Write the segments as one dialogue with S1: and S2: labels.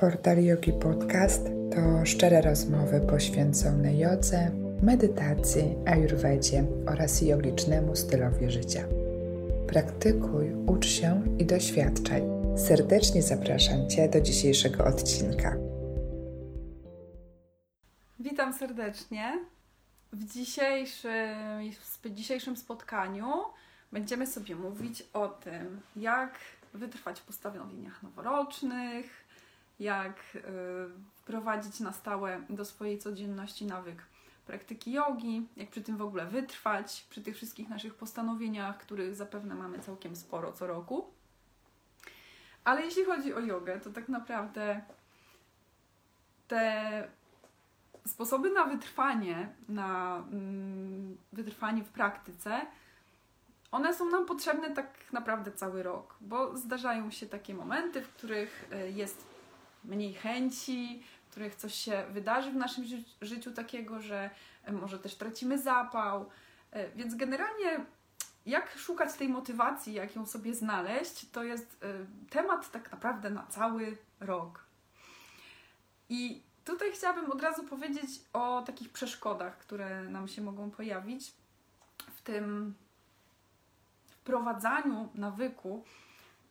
S1: Portal Yogi Podcast to szczere rozmowy poświęcone jodze, medytacji, ayurvedzie oraz jogicznemu stylowi życia. Praktykuj, ucz się i doświadczaj. Serdecznie zapraszam Cię do dzisiejszego odcinka.
S2: Witam serdecznie. W dzisiejszym, w dzisiejszym spotkaniu będziemy sobie mówić o tym, jak wytrwać w postanowieniach noworocznych, jak y, wprowadzić na stałe do swojej codzienności nawyk praktyki jogi, jak przy tym w ogóle wytrwać, przy tych wszystkich naszych postanowieniach, których zapewne mamy całkiem sporo co roku. Ale jeśli chodzi o jogę, to tak naprawdę te sposoby na wytrwanie, na mm, wytrwanie w praktyce, one są nam potrzebne tak naprawdę cały rok, bo zdarzają się takie momenty, w których y, jest mniej chęci, których coś się wydarzy w naszym ży życiu takiego, że e, może też tracimy zapał. E, więc generalnie jak szukać tej motywacji, jak ją sobie znaleźć, to jest e, temat tak naprawdę na cały rok. I tutaj chciałabym od razu powiedzieć o takich przeszkodach, które nam się mogą pojawić w tym wprowadzaniu nawyku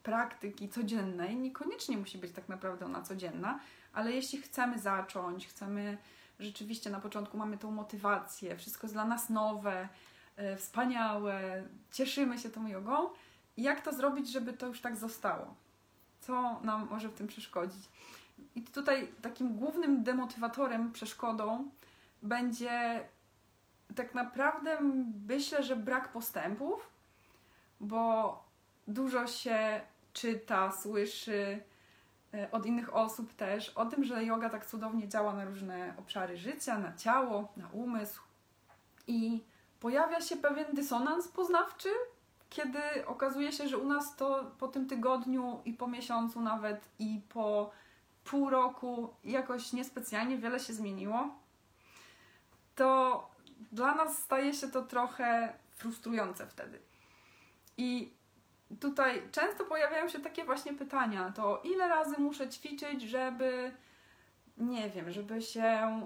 S2: praktyki codziennej niekoniecznie musi być tak naprawdę ona codzienna, ale jeśli chcemy zacząć, chcemy rzeczywiście na początku mamy tą motywację, wszystko jest dla nas nowe, e, wspaniałe, cieszymy się tą jogą, jak to zrobić, żeby to już tak zostało? Co nam może w tym przeszkodzić? I tutaj takim głównym demotywatorem, przeszkodą będzie tak naprawdę myślę, że brak postępów, bo dużo się czyta, słyszy e, od innych osób też o tym, że yoga tak cudownie działa na różne obszary życia, na ciało, na umysł. I pojawia się pewien dysonans poznawczy, kiedy okazuje się, że u nas to po tym tygodniu i po miesiącu nawet i po pół roku jakoś niespecjalnie wiele się zmieniło, to dla nas staje się to trochę frustrujące wtedy. I tutaj często pojawiają się takie właśnie pytania, to ile razy muszę ćwiczyć, żeby, nie wiem, żeby się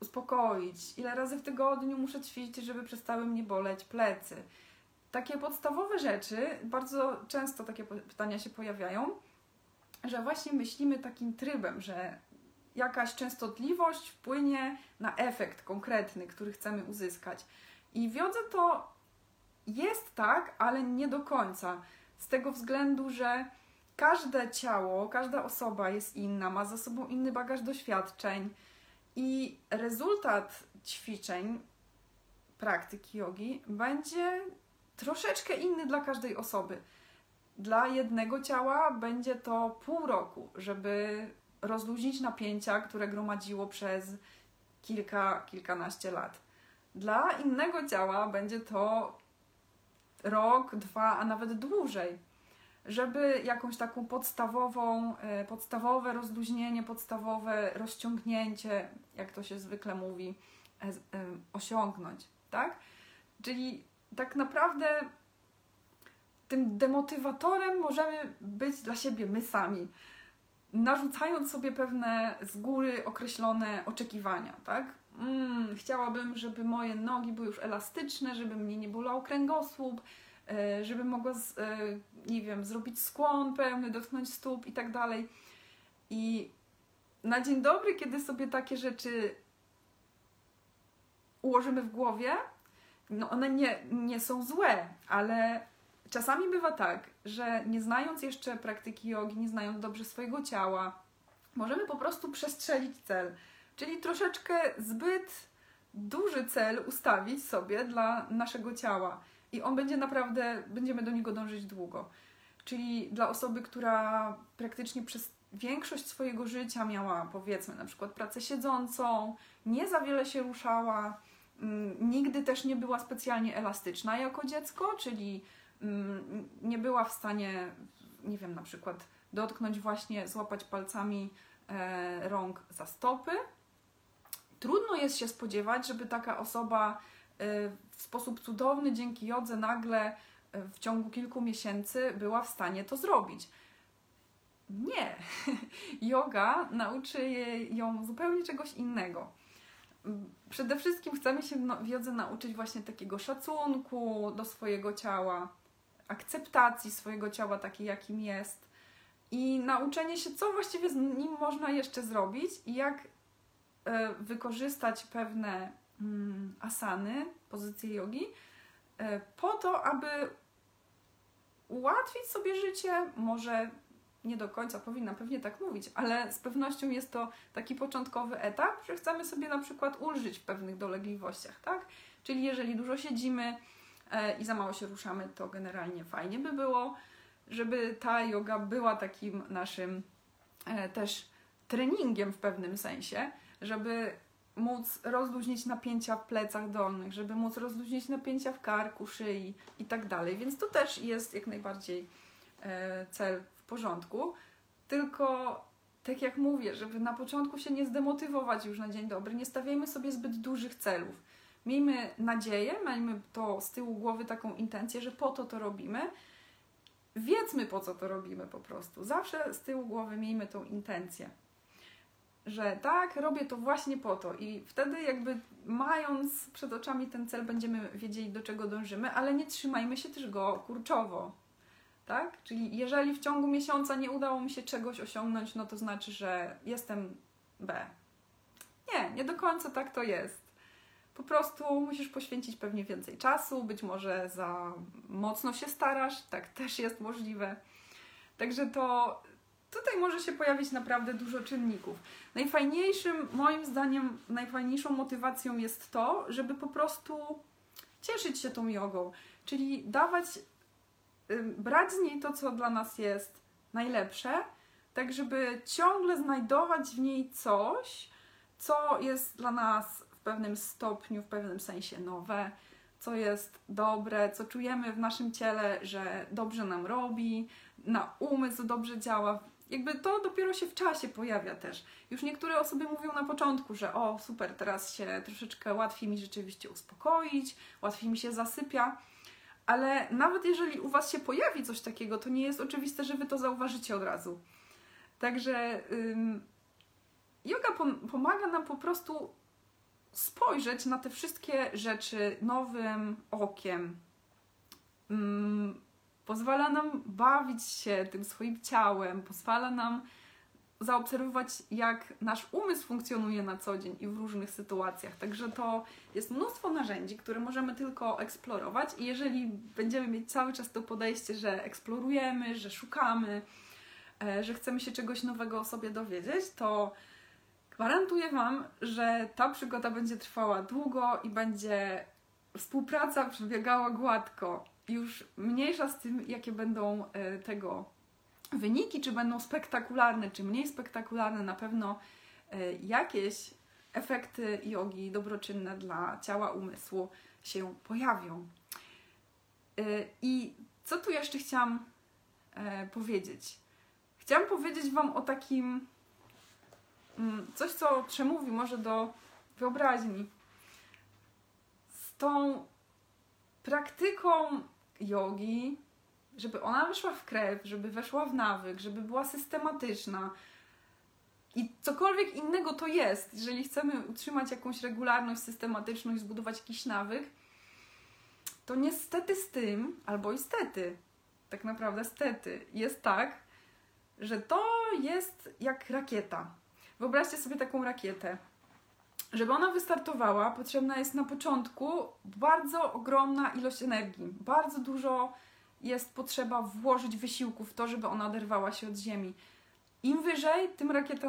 S2: uspokoić, ile razy w tygodniu muszę ćwiczyć, żeby przestały mnie boleć plecy. Takie podstawowe rzeczy, bardzo często takie pytania się pojawiają, że właśnie myślimy takim trybem, że jakaś częstotliwość wpłynie na efekt konkretny, który chcemy uzyskać. I w jodze to jest tak, ale nie do końca z tego względu, że każde ciało, każda osoba jest inna, ma za sobą inny bagaż doświadczeń i rezultat ćwiczeń, praktyki jogi będzie troszeczkę inny dla każdej osoby. Dla jednego ciała będzie to pół roku, żeby rozluźnić napięcia, które gromadziło przez kilka, kilkanaście lat. Dla innego ciała będzie to rok, dwa, a nawet dłużej, żeby jakąś taką podstawową, e, podstawowe rozluźnienie, podstawowe rozciągnięcie, jak to się zwykle mówi, e, e, osiągnąć, tak? Czyli tak naprawdę tym demotywatorem możemy być dla siebie my sami, narzucając sobie pewne z góry określone oczekiwania, tak? Mm, chciałabym, żeby moje nogi były już elastyczne, żeby mnie nie bolał kręgosłup, e, żeby mogła, e, nie wiem, zrobić skłon pełny, dotknąć stóp i tak dalej. I na dzień dobry, kiedy sobie takie rzeczy ułożymy w głowie, no one nie, nie są złe, ale czasami bywa tak, że nie znając jeszcze praktyki jogi, nie znając dobrze swojego ciała, możemy po prostu przestrzelić cel Czyli troszeczkę zbyt duży cel ustawić sobie dla naszego ciała i on będzie naprawdę, będziemy do niego dążyć długo. Czyli dla osoby, która praktycznie przez większość swojego życia miała, powiedzmy, na przykład pracę siedzącą, nie za wiele się ruszała, mm, nigdy też nie była specjalnie elastyczna jako dziecko, czyli mm, nie była w stanie, nie wiem, na przykład dotknąć właśnie, złapać palcami e, rąk za stopy, trudno jest się spodziewać, żeby taka osoba y, w sposób cudowny dzięki jodze nagle y, w ciągu kilku miesięcy była w stanie to zrobić. Nie. Yoga nauczy ją zupełnie czegoś innego. Przede wszystkim chcemy się w jodze nauczyć właśnie takiego szacunku do swojego ciała, akceptacji swojego ciała takiej, jakim jest i nauczenie się, co właściwie z nim można jeszcze zrobić i jak wykorzystać pewne mm, asany, pozycje jogi, e, po to, aby ułatwić sobie życie, może nie do końca powinna pewnie tak mówić, ale z pewnością jest to taki początkowy etap, że chcemy sobie na przykład ulżyć w pewnych dolegliwościach, tak? Czyli jeżeli dużo siedzimy e, i za mało się ruszamy, to generalnie fajnie by było, żeby ta yoga była takim naszym e, też treningiem w pewnym sensie, żeby móc rozluźnić napięcia w plecach dolnych, żeby móc rozluźnić napięcia w karku, szyi i tak dalej. Więc to też jest jak najbardziej e, cel w porządku. Tylko tak jak mówię, żeby na początku się nie zdemotywować już na dzień dobry, nie stawiajmy sobie zbyt dużych celów. Miejmy nadzieję, miejmy to z tyłu głowy taką intencję, że po to to robimy. Wiedzmy po co to robimy po prostu. Zawsze z tyłu głowy miejmy tą intencję że tak, robię to właśnie po to i wtedy jakby mając przed oczami ten cel będziemy wiedzieli do czego dążymy, ale nie trzymajmy się też go kurczowo. Tak? Czyli jeżeli w ciągu miesiąca nie udało mi się czegoś osiągnąć, no to znaczy, że jestem B. Nie, nie do końca tak to jest. Po prostu musisz poświęcić pewnie więcej czasu, być może za mocno się starasz, tak też jest możliwe. Także to tutaj może się pojawić naprawdę dużo czynników. Najfajniejszym, moim zdaniem, najfajniejszą motywacją jest to, żeby po prostu cieszyć się tą jogą, czyli dawać, brać z niej to, co dla nas jest najlepsze, tak żeby ciągle znajdować w niej coś, co jest dla nas w pewnym stopniu, w pewnym sensie nowe, co jest dobre, co czujemy w naszym ciele, że dobrze nam robi, na umysł dobrze działa, jakby to dopiero się w czasie pojawia też. Już niektóre osoby mówią na początku, że o super, teraz się troszeczkę łatwiej mi rzeczywiście uspokoić, łatwiej mi się zasypia. Ale nawet jeżeli u Was się pojawi coś takiego, to nie jest oczywiste, że Wy to zauważycie od razu. Także yoga pom pomaga nam po prostu spojrzeć na te wszystkie rzeczy nowym okiem. Ym, pozwala nam bawić się tym swoim ciałem, pozwala nam zaobserwować, jak nasz umysł funkcjonuje na co dzień i w różnych sytuacjach. Także to jest mnóstwo narzędzi, które możemy tylko eksplorować, i jeżeli będziemy mieć cały czas to podejście, że eksplorujemy, że szukamy, e, że chcemy się czegoś nowego o sobie dowiedzieć, to gwarantuję Wam, że ta przygoda będzie trwała długo i będzie współpraca przebiegała gładko już mniejsza z tym, jakie będą e, tego wyniki, czy będą spektakularne, czy mniej spektakularne, na pewno e, jakieś efekty jogi dobroczynne dla ciała, umysłu się pojawią. E, I co tu jeszcze chciałam powiedzieć? Chciałam powiedzieć Wam o takim mm, coś, co przemówi może do wyobraźni. Z tą praktyką jogi, żeby ona weszła w krew, żeby weszła w nawyk, żeby była systematyczna. I cokolwiek innego to jest, jeżeli chcemy utrzymać jakąś regularność, systematyczność, zbudować jakiś nawyk, to niestety z tym, albo istety, tak naprawdę stety, jest tak, że to jest jak rakieta. Wyobraźcie sobie taką rakietę. Żeby ona wystartowała, potrzebna jest na początku bardzo ogromna ilość energii. Bardzo dużo jest potrzeba włożyć wysiłku w to, żeby ona oderwała się od Ziemi. Im wyżej, tym rakieta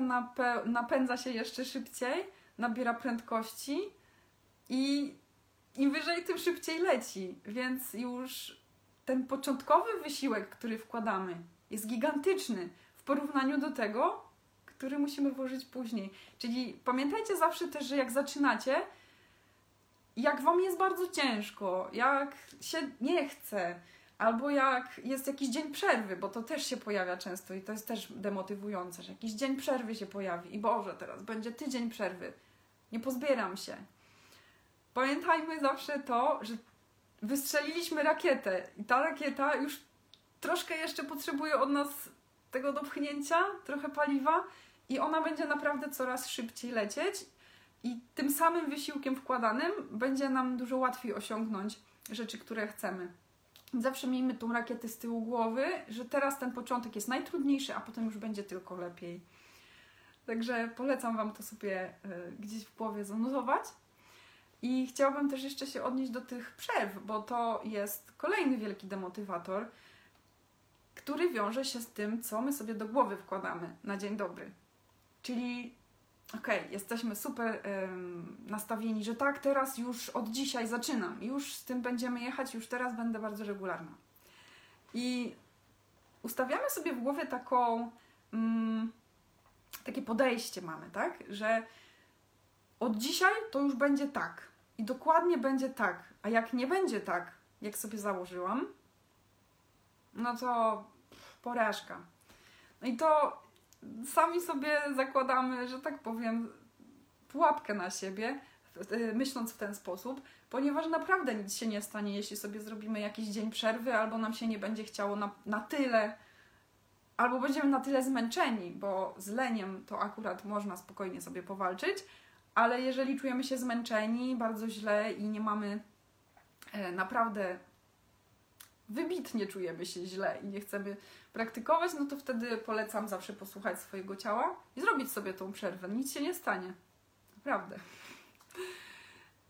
S2: napędza się jeszcze szybciej, nabiera prędkości i im wyżej, tym szybciej leci. Więc już ten początkowy wysiłek, który wkładamy, jest gigantyczny w porównaniu do tego, który musimy włożyć później. Czyli pamiętajcie zawsze też, że jak zaczynacie, jak wam jest bardzo ciężko, jak się nie chce, albo jak jest jakiś dzień przerwy, bo to też się pojawia często i to jest też demotywujące, że jakiś dzień przerwy się pojawi i Boże, teraz będzie tydzień przerwy, nie pozbieram się. Pamiętajmy zawsze to, że wystrzeliliśmy rakietę i ta rakieta już troszkę jeszcze potrzebuje od nas tego dopchnięcia, trochę paliwa i ona będzie naprawdę coraz szybciej lecieć i tym samym wysiłkiem wkładanym będzie nam dużo łatwiej osiągnąć rzeczy, które chcemy. Zawsze miejmy tą rakietę z tyłu głowy, że teraz ten początek jest najtrudniejszy, a potem już będzie tylko lepiej. Także polecam Wam to sobie y, gdzieś w głowie zanotować. I chciałabym też jeszcze się odnieść do tych przerw, bo to jest kolejny wielki demotywator, który wiąże się z tym, co my sobie do głowy wkładamy na dzień dobry. Czyli okej, okay, jesteśmy super ym, nastawieni, że tak, teraz już od dzisiaj zaczynam, już z tym będziemy jechać, już teraz będę bardzo regularna. I ustawiamy sobie w głowie taką, ym, takie podejście mamy, tak, że od dzisiaj to już będzie tak i dokładnie będzie tak, a jak nie będzie tak, jak sobie założyłam, no to porażka. No i to sami sobie zakładamy, że tak powiem, pułapkę na siebie, myśląc w ten sposób, ponieważ naprawdę nic się nie stanie, jeśli sobie zrobimy jakiś dzień przerwy, albo nam się nie będzie chciało na, na tyle, albo będziemy na tyle zmęczeni, bo z leniem to akurat można spokojnie sobie powalczyć, ale jeżeli czujemy się zmęczeni bardzo źle i nie mamy e, naprawdę wybitnie czujemy się źle i nie chcemy praktykować, no to wtedy polecam zawsze posłuchać swojego ciała i zrobić sobie tą przerwę. Nic się nie stanie. Naprawdę.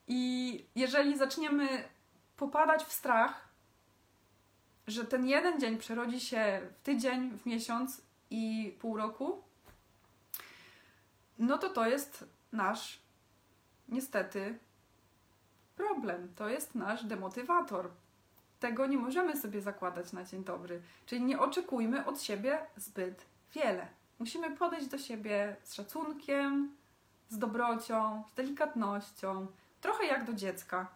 S2: I jeżeli zaczniemy popadać w strach, że ten jeden dzień przerodzi się w tydzień, w miesiąc i pół roku, no to to jest nasz, niestety, problem. To jest nasz demotywator tego nie możemy sobie zakładać na dzień dobry. Czyli nie oczekujmy od siebie zbyt wiele. Musimy podejść do siebie z szacunkiem, z dobrocią, z delikatnością, trochę jak do dziecka.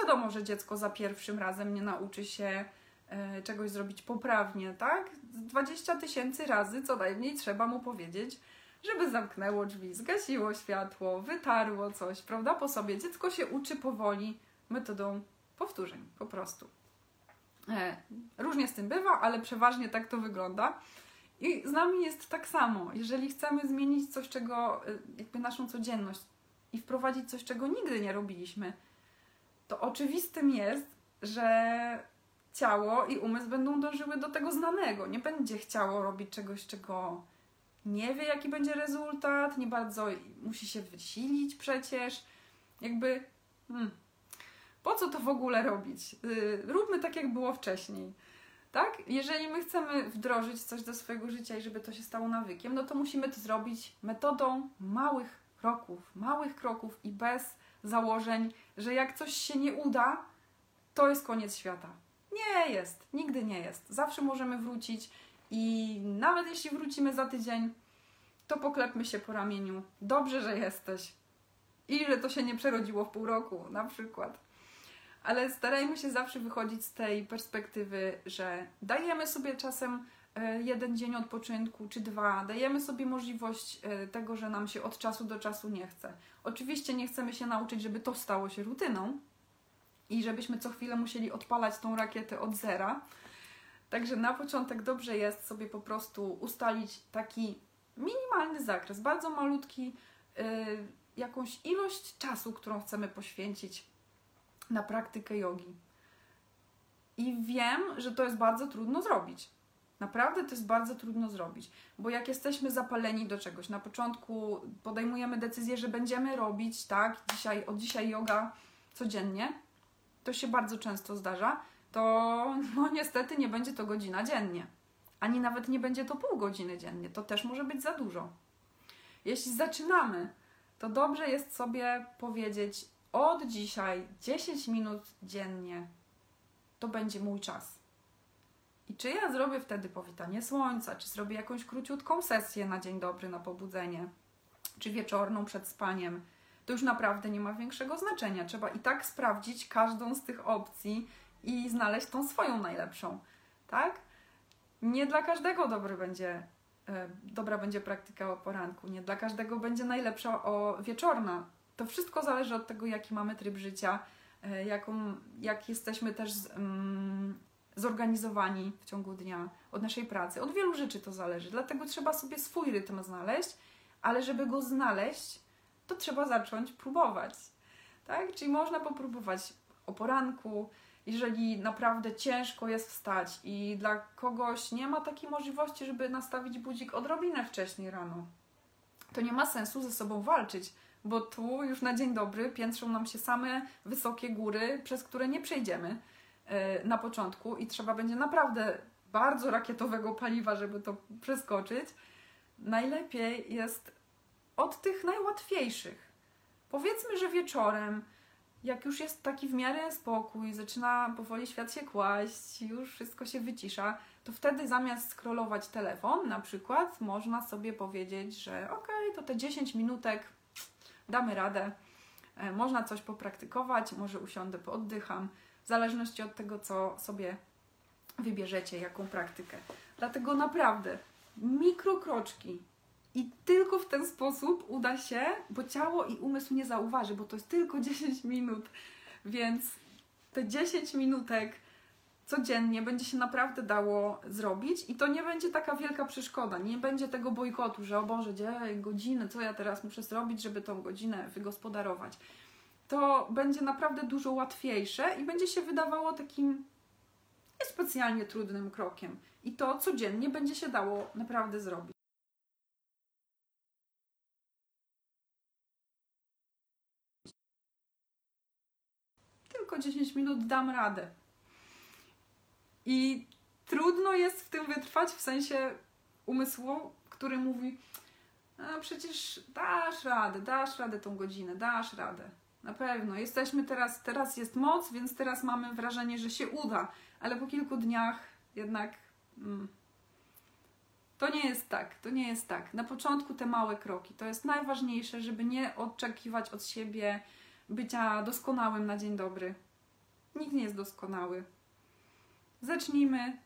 S2: Wiadomo, że dziecko za pierwszym razem nie nauczy się e, czegoś zrobić poprawnie, tak? 20 tysięcy razy co najmniej trzeba mu powiedzieć, żeby zamknęło drzwi, zgasiło światło, wytarło coś, prawda, po sobie. Dziecko się uczy powoli metodą powtórzeń, po prostu. E, różnie z tym bywa, ale przeważnie tak to wygląda. I z nami jest tak samo. Jeżeli chcemy zmienić coś, czego, e, jakby naszą codzienność i wprowadzić coś, czego nigdy nie robiliśmy, to oczywistym jest, że ciało i umysł będą dążyły do tego znanego. Nie będzie chciało robić czegoś, czego nie wie, jaki będzie rezultat, nie bardzo musi się wysilić przecież. Jakby. Hmm, po co to w ogóle robić? Y, róbmy tak, jak było wcześniej. Tak? Jeżeli my chcemy wdrożyć coś do swojego życia i żeby to się stało nawykiem, no to musimy to zrobić metodą małych kroków, małych kroków i bez założeń, że jak coś się nie uda, to jest koniec świata. Nie jest, nigdy nie jest. Zawsze możemy wrócić i nawet jeśli wrócimy za tydzień, to poklepmy się po ramieniu. Dobrze, że jesteś. I że to się nie przerodziło w pół roku, na przykład ale starajmy się zawsze wychodzić z tej perspektywy, że dajemy sobie czasem e, jeden dzień odpoczynku czy dwa, dajemy sobie możliwość e, tego, że nam się od czasu do czasu nie chce. Oczywiście nie chcemy się nauczyć, żeby to stało się rutyną i żebyśmy co chwilę musieli odpalać tą rakietę od zera. Także na początek dobrze jest sobie po prostu ustalić taki minimalny zakres, bardzo malutki, yy, jakąś ilość czasu, którą chcemy poświęcić na praktykę jogi. I wiem, że to jest bardzo trudno zrobić. Naprawdę to jest bardzo trudno zrobić, bo jak jesteśmy zapaleni do czegoś, na początku podejmujemy decyzję, że będziemy robić, tak, dzisiaj, od dzisiaj yoga codziennie, to się bardzo często zdarza, to no niestety nie będzie to godzina dziennie. Ani nawet nie będzie to pół godziny dziennie. To też może być za dużo. Jeśli zaczynamy, to dobrze jest sobie powiedzieć, od dzisiaj 10 minut dziennie to będzie mój czas. I czy ja zrobię wtedy powitanie słońca, czy zrobię jakąś króciutką sesję na dzień dobry, na pobudzenie, czy wieczorną przed spaniem, to już naprawdę nie ma większego znaczenia. Trzeba i tak sprawdzić każdą z tych opcji i znaleźć tą swoją najlepszą, tak? Nie dla każdego dobry będzie, e, dobra będzie praktyka o poranku, nie dla każdego będzie najlepsza o wieczorna to wszystko zależy od tego, jaki mamy tryb życia, e, jaką, jak jesteśmy też z, um, zorganizowani w ciągu dnia, od naszej pracy. Od wielu rzeczy to zależy, dlatego trzeba sobie swój rytm znaleźć, ale żeby go znaleźć, to trzeba zacząć próbować. Tak? Czyli można popróbować o poranku, jeżeli naprawdę ciężko jest wstać i dla kogoś nie ma takiej możliwości, żeby nastawić budzik odrobinę wcześniej rano, to nie ma sensu ze sobą walczyć, bo tu już na dzień dobry piętrzą nam się same wysokie góry, przez które nie przejdziemy e, na początku i trzeba będzie naprawdę bardzo rakietowego paliwa, żeby to przeskoczyć. Najlepiej jest od tych najłatwiejszych. Powiedzmy, że wieczorem jak już jest taki w miarę spokój, zaczyna powoli świat się kłaść, już wszystko się wycisza, to wtedy zamiast scrollować telefon, na przykład, można sobie powiedzieć, że ok, to te 10 minutek damy radę, e, można coś popraktykować, może usiądę, pooddycham, w zależności od tego, co sobie wybierzecie, jaką praktykę. Dlatego naprawdę mikrokroczki, i tylko w ten sposób uda się, bo ciało i umysł nie zauważy, bo to jest tylko 10 minut. Więc te 10 minutek codziennie będzie się naprawdę dało zrobić i to nie będzie taka wielka przeszkoda. Nie będzie tego bojkotu, że o Boże, gdzie godziny, co ja teraz muszę zrobić, żeby tą godzinę wygospodarować. To będzie naprawdę dużo łatwiejsze i będzie się wydawało takim niespecjalnie trudnym krokiem. I to codziennie będzie się dało naprawdę zrobić. tylko 10 minut dam radę. I trudno jest w tym wytrwać, w sensie umysłu, który mówi, a przecież dasz radę, dasz radę tą godzinę, dasz radę. Na pewno. Jesteśmy teraz, teraz jest moc, więc teraz mamy wrażenie, że się uda, ale po kilku dniach jednak mm, to nie jest tak, to nie jest tak. Na początku te małe kroki, to jest najważniejsze, żeby nie oczekiwać od siebie bycia doskonałym na dzień dobry. Nikt nie jest doskonały. Zacznijmy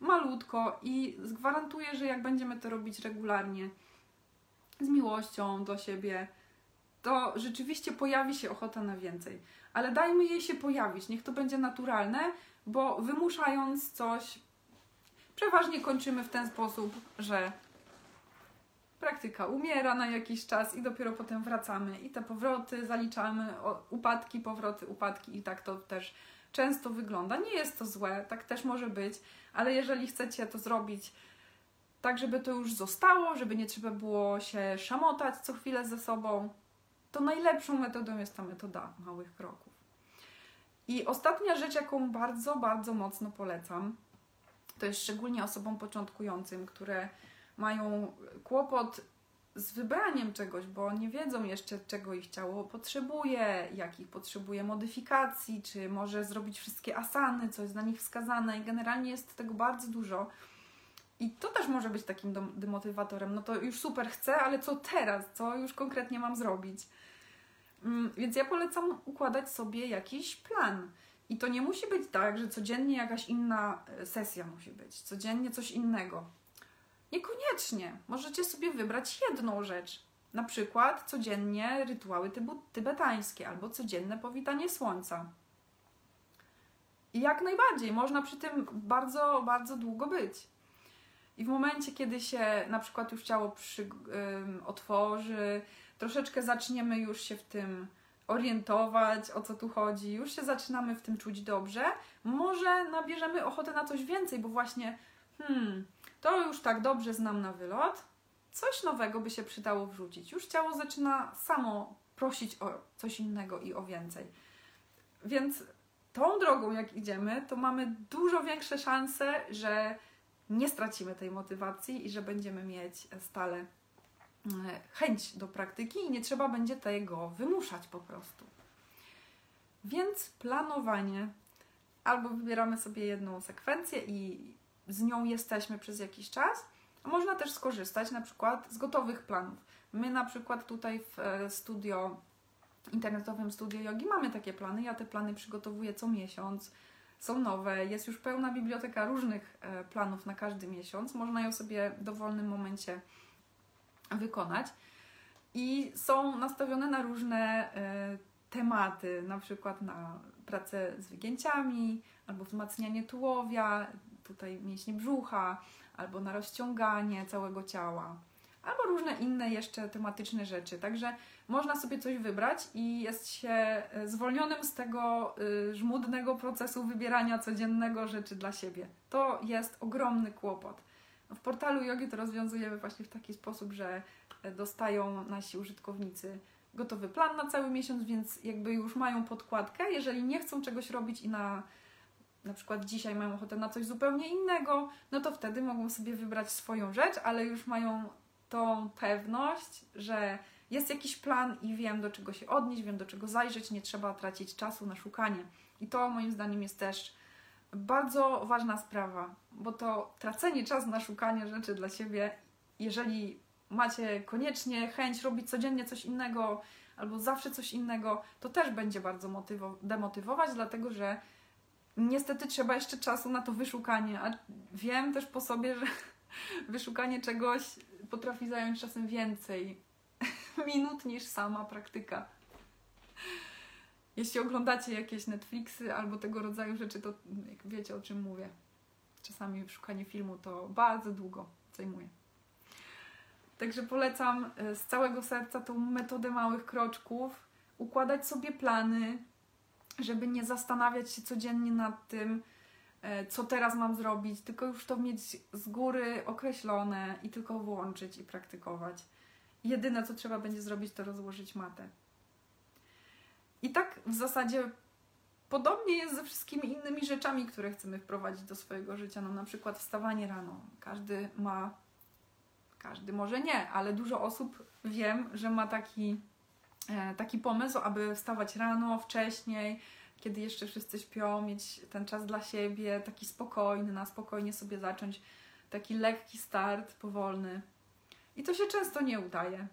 S2: malutko i gwarantuję, że jak będziemy to robić regularnie, z miłością do siebie, to rzeczywiście pojawi się ochota na więcej. Ale dajmy jej się pojawić, niech to będzie naturalne, bo wymuszając coś, przeważnie kończymy w ten sposób, że praktyka umiera na jakiś czas i dopiero potem wracamy i te powroty zaliczamy, upadki, powroty, upadki i tak to też często wygląda. Nie jest to złe, tak też może być, ale jeżeli chcecie to zrobić tak, żeby to już zostało, żeby nie trzeba było się szamotać co chwilę ze sobą, to najlepszą metodą jest ta metoda małych kroków. I ostatnia rzecz, jaką bardzo, bardzo mocno polecam, to jest szczególnie osobom początkującym, które mają kłopot z wybraniem czegoś, bo nie wiedzą jeszcze, czego ich ciało potrzebuje, jakich potrzebuje modyfikacji, czy może zrobić wszystkie asany, co jest dla nich wskazane, i generalnie jest tego bardzo dużo. I to też może być takim demotywatorem. No to już super chcę, ale co teraz? Co już konkretnie mam zrobić? Mm, więc ja polecam układać sobie jakiś plan. I to nie musi być tak, że codziennie jakaś inna e, sesja musi być, codziennie coś innego. Niekoniecznie. Możecie sobie wybrać jedną rzecz. Na przykład codziennie rytuały tybetańskie albo codzienne powitanie słońca. I jak najbardziej, można przy tym bardzo, bardzo długo być. I w momencie, kiedy się na przykład już ciało przy, otworzy, troszeczkę zaczniemy już się w tym orientować, o co tu chodzi, już się zaczynamy w tym czuć dobrze, może nabierzemy ochotę na coś więcej, bo właśnie, hmm, to już tak dobrze znam na wylot, coś nowego by się przydało wrzucić. Już ciało zaczyna samo prosić o coś innego i o więcej. Więc tą drogą, jak idziemy, to mamy dużo większe szanse, że nie stracimy tej motywacji i że będziemy mieć stale e, chęć do praktyki i nie trzeba będzie tego wymuszać po prostu. Więc planowanie albo wybieramy sobie jedną sekwencję i z nią jesteśmy przez jakiś czas, a można też skorzystać na przykład z gotowych planów. My na przykład tutaj w e, studio, internetowym studio jogi mamy takie plany. Ja te plany przygotowuję co miesiąc. Są nowe, jest już pełna biblioteka różnych e, planów na każdy miesiąc. Można ją sobie w dowolnym momencie wykonać. I są nastawione na różne e, tematy, na przykład na pracę z wygięciami, albo wzmacnianie tułowia, tutaj mięśnie brzucha, albo na rozciąganie całego ciała, albo różne inne jeszcze tematyczne rzeczy. Także można sobie coś wybrać i jest się e, zwolnionym z tego y, żmudnego procesu wybierania codziennego rzeczy dla siebie. To jest ogromny kłopot. W portalu jogi to rozwiązujemy właśnie w taki sposób, że e, dostają nasi użytkownicy gotowy plan na cały miesiąc, więc jakby już mają podkładkę. Jeżeli nie chcą czegoś robić i na na przykład dzisiaj mają ochotę na coś zupełnie innego, no to wtedy mogą sobie wybrać swoją rzecz, ale już mają tą pewność, że jest jakiś plan i wiem do czego się odnieść, wiem do czego zajrzeć, nie trzeba tracić czasu na szukanie. I to moim zdaniem jest też bardzo ważna sprawa, bo to tracenie czasu na szukanie rzeczy dla siebie, jeżeli macie koniecznie chęć robić codziennie coś innego albo zawsze coś innego, to też będzie bardzo motywo- demotywować, dlatego że niestety trzeba jeszcze czasu na to wyszukanie, a wiem też po sobie, że wyszukanie czegoś potrafi zająć czasem więcej minut niż sama praktyka. Jeśli oglądacie jakieś Netflixy albo tego rodzaju rzeczy, to wiecie o czym mówię. Czasami szukanie filmu to bardzo długo zajmuje. Także polecam e, z całego serca tą metodę małych kroczków, układać sobie plany, żeby nie zastanawiać się codziennie nad tym, e, co teraz mam zrobić, tylko już to mieć z góry określone i tylko włączyć i praktykować. Jedyne, co trzeba będzie zrobić, to rozłożyć matę. I tak w zasadzie podobnie jest ze wszystkimi innymi rzeczami, które chcemy wprowadzić do swojego życia. No, na przykład wstawanie rano. Każdy ma, każdy może nie, ale dużo osób wiem, że ma taki taki pomysł, aby wstawać rano, wcześniej, kiedy jeszcze wszyscy śpią, mieć ten czas dla siebie, taki spokojny, na spokojnie sobie zacząć, taki lekki start, powolny. I to się często nie udaje.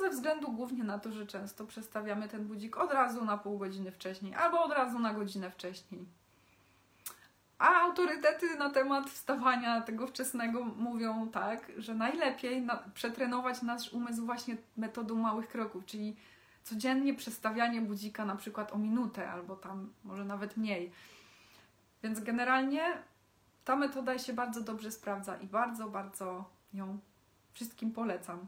S2: Ze względu głównie na to, że często przestawiamy ten budzik od razu na pół godziny wcześniej, albo od razu na godzinę wcześniej. A autorytety na temat wstawania tego wczesnego mówią tak, że najlepiej na, przetrenować nasz umysł właśnie metodą małych kroków, czyli codziennie przestawianie budzika na przykład o minutę albo tam może nawet mniej. Więc generalnie ta metoda się bardzo dobrze sprawdza i bardzo, bardzo ją wszystkim polecam.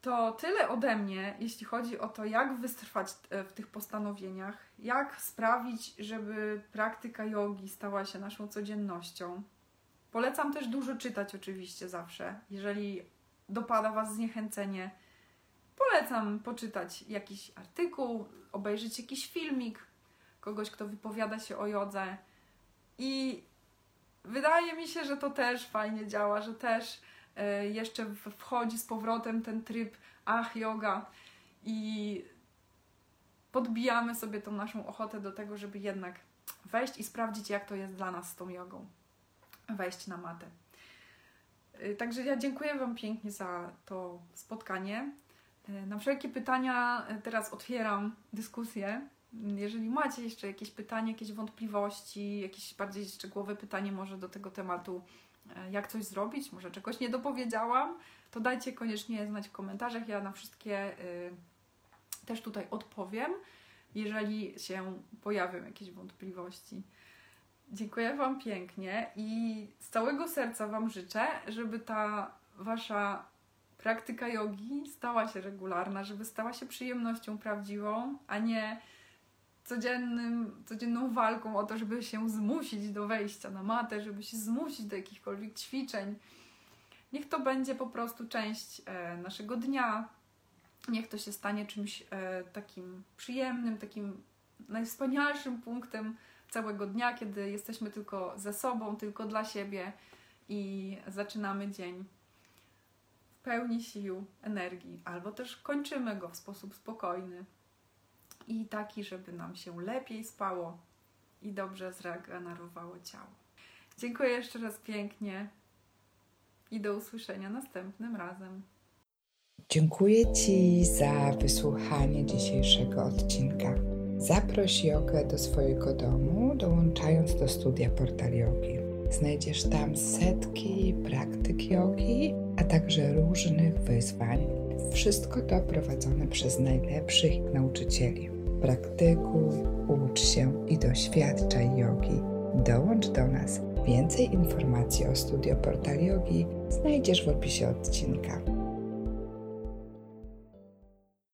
S2: To tyle ode mnie, jeśli chodzi o to, jak wytrwać e, w tych postanowieniach, jak sprawić, żeby praktyka jogi stała się naszą codziennością. Polecam też dużo czytać, oczywiście, zawsze. Jeżeli dopada Was zniechęcenie, polecam poczytać jakiś artykuł, obejrzeć jakiś filmik kogoś, kto wypowiada się o jodze. I wydaje mi się, że to też fajnie działa, że też jeszcze wchodzi z powrotem ten tryb ach, yoga i podbijamy sobie tą naszą ochotę do tego, żeby jednak wejść i sprawdzić, jak to jest dla nas z tą jogą. Wejść na matę. E, także ja dziękuję Wam pięknie za to spotkanie. E, na wszelkie pytania teraz otwieram dyskusję. Jeżeli macie jeszcze jakieś pytanie, jakieś wątpliwości, jakieś bardziej szczegółowe pytanie może do tego tematu, E, jak coś zrobić, może czegoś nie dopowiedziałam, to dajcie koniecznie znać w komentarzach. Ja na wszystkie y, też tutaj odpowiem, jeżeli się pojawią jakieś wątpliwości. Dziękuję Wam pięknie i z całego serca Wam życzę, żeby ta Wasza praktyka jogi stała się regularna, żeby stała się przyjemnością prawdziwą, a nie codziennym, codzienną walką o to, żeby się zmusić do wejścia na matę, żeby się zmusić do jakichkolwiek ćwiczeń. Niech to będzie po prostu część e, naszego dnia. Niech to się stanie czymś e, takim przyjemnym, takim najwspanialszym punktem całego dnia, kiedy jesteśmy tylko ze sobą, tylko dla siebie i zaczynamy dzień w pełni sił, energii, albo też kończymy go w sposób spokojny, i taki, żeby nam się lepiej spało i dobrze zregenerowało ciało. Dziękuję jeszcze raz pięknie i do usłyszenia następnym razem.
S1: Dziękuję Ci za wysłuchanie dzisiejszego odcinka. Zaproś jogę do swojego domu, dołączając do studia Portal Yogi. znajdziesz tam setki praktyk jogi, a także różnych wyzwań. Wszystko to prowadzone przez najlepszych nauczycieli. Praktykuj, ucz się i doświadczaj jogi. Dołącz do nas. Więcej informacji o Studio Portal Yogi znajdziesz w opisie odcinka.